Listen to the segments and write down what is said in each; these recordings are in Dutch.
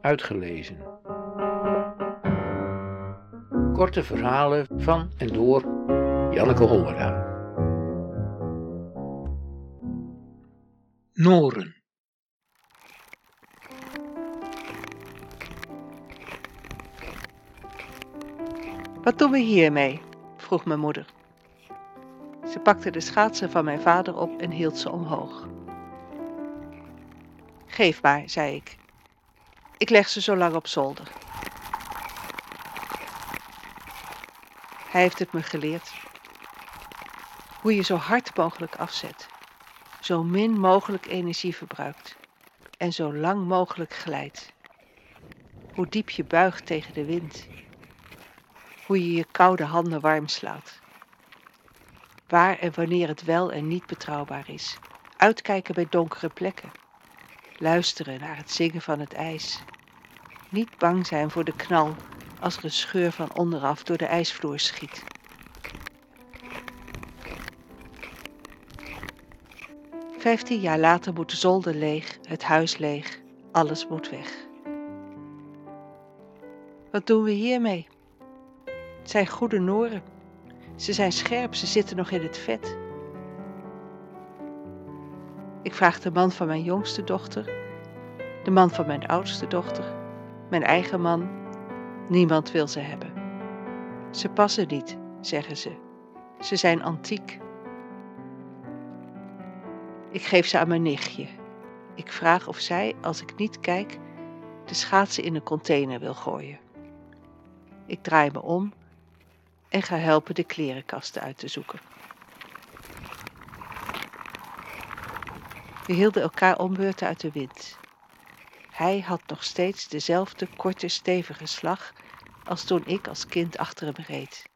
Uitgelezen. Korte verhalen van en door Janneke Hollera. Noren. Wat doen we hiermee? vroeg mijn moeder. Ze pakte de schaatsen van mijn vader op en hield ze omhoog. Geef maar, zei ik. Ik leg ze zo lang op zolder. Hij heeft het me geleerd. Hoe je zo hard mogelijk afzet, zo min mogelijk energie verbruikt en zo lang mogelijk glijdt. Hoe diep je buigt tegen de wind. Hoe je je koude handen warm slaat. Waar en wanneer het wel en niet betrouwbaar is. Uitkijken bij donkere plekken. Luisteren naar het zingen van het ijs. Niet bang zijn voor de knal als er een scheur van onderaf door de ijsvloer schiet. Vijftien jaar later moet de zolder leeg, het huis leeg, alles moet weg. Wat doen we hiermee? Het zijn goede Noren. Ze zijn scherp, ze zitten nog in het vet. Ik vraag de man van mijn jongste dochter, de man van mijn oudste dochter, mijn eigen man. Niemand wil ze hebben. Ze passen niet, zeggen ze. Ze zijn antiek. Ik geef ze aan mijn nichtje. Ik vraag of zij, als ik niet kijk, de schaatsen in een container wil gooien. Ik draai me om en ga helpen de klerenkasten uit te zoeken. We hielden elkaar ombeurten uit de wind. Hij had nog steeds dezelfde korte, stevige slag als toen ik als kind achter hem reed.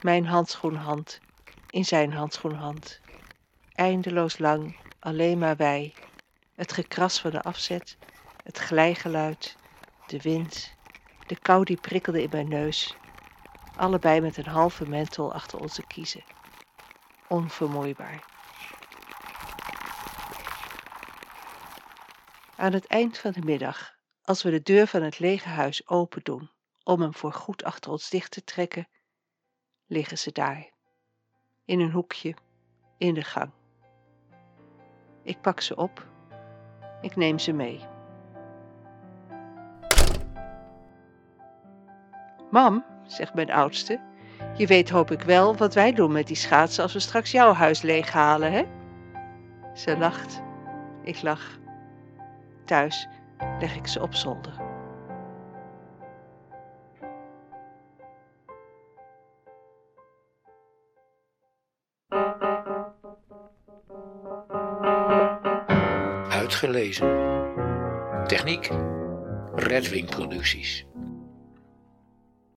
Mijn handschoenhand in zijn handschoenhand. Eindeloos lang, alleen maar wij. Het gekras van de afzet, het glijgeluid, de wind, de kou die prikkelde in mijn neus. Allebei met een halve mentel achter onze kiezen. Onvermoeibaar. Aan het eind van de middag, als we de deur van het lege huis open doen om hem voor goed achter ons dicht te trekken, liggen ze daar, in een hoekje, in de gang. Ik pak ze op, ik neem ze mee. Mam, zegt mijn oudste, je weet hoop ik wel wat wij doen met die schaatsen als we straks jouw huis leeghalen, hè? Ze lacht, ik lach. Thuis leg ik ze op zolder. Uitgelezen. Techniek. Redwing Producties.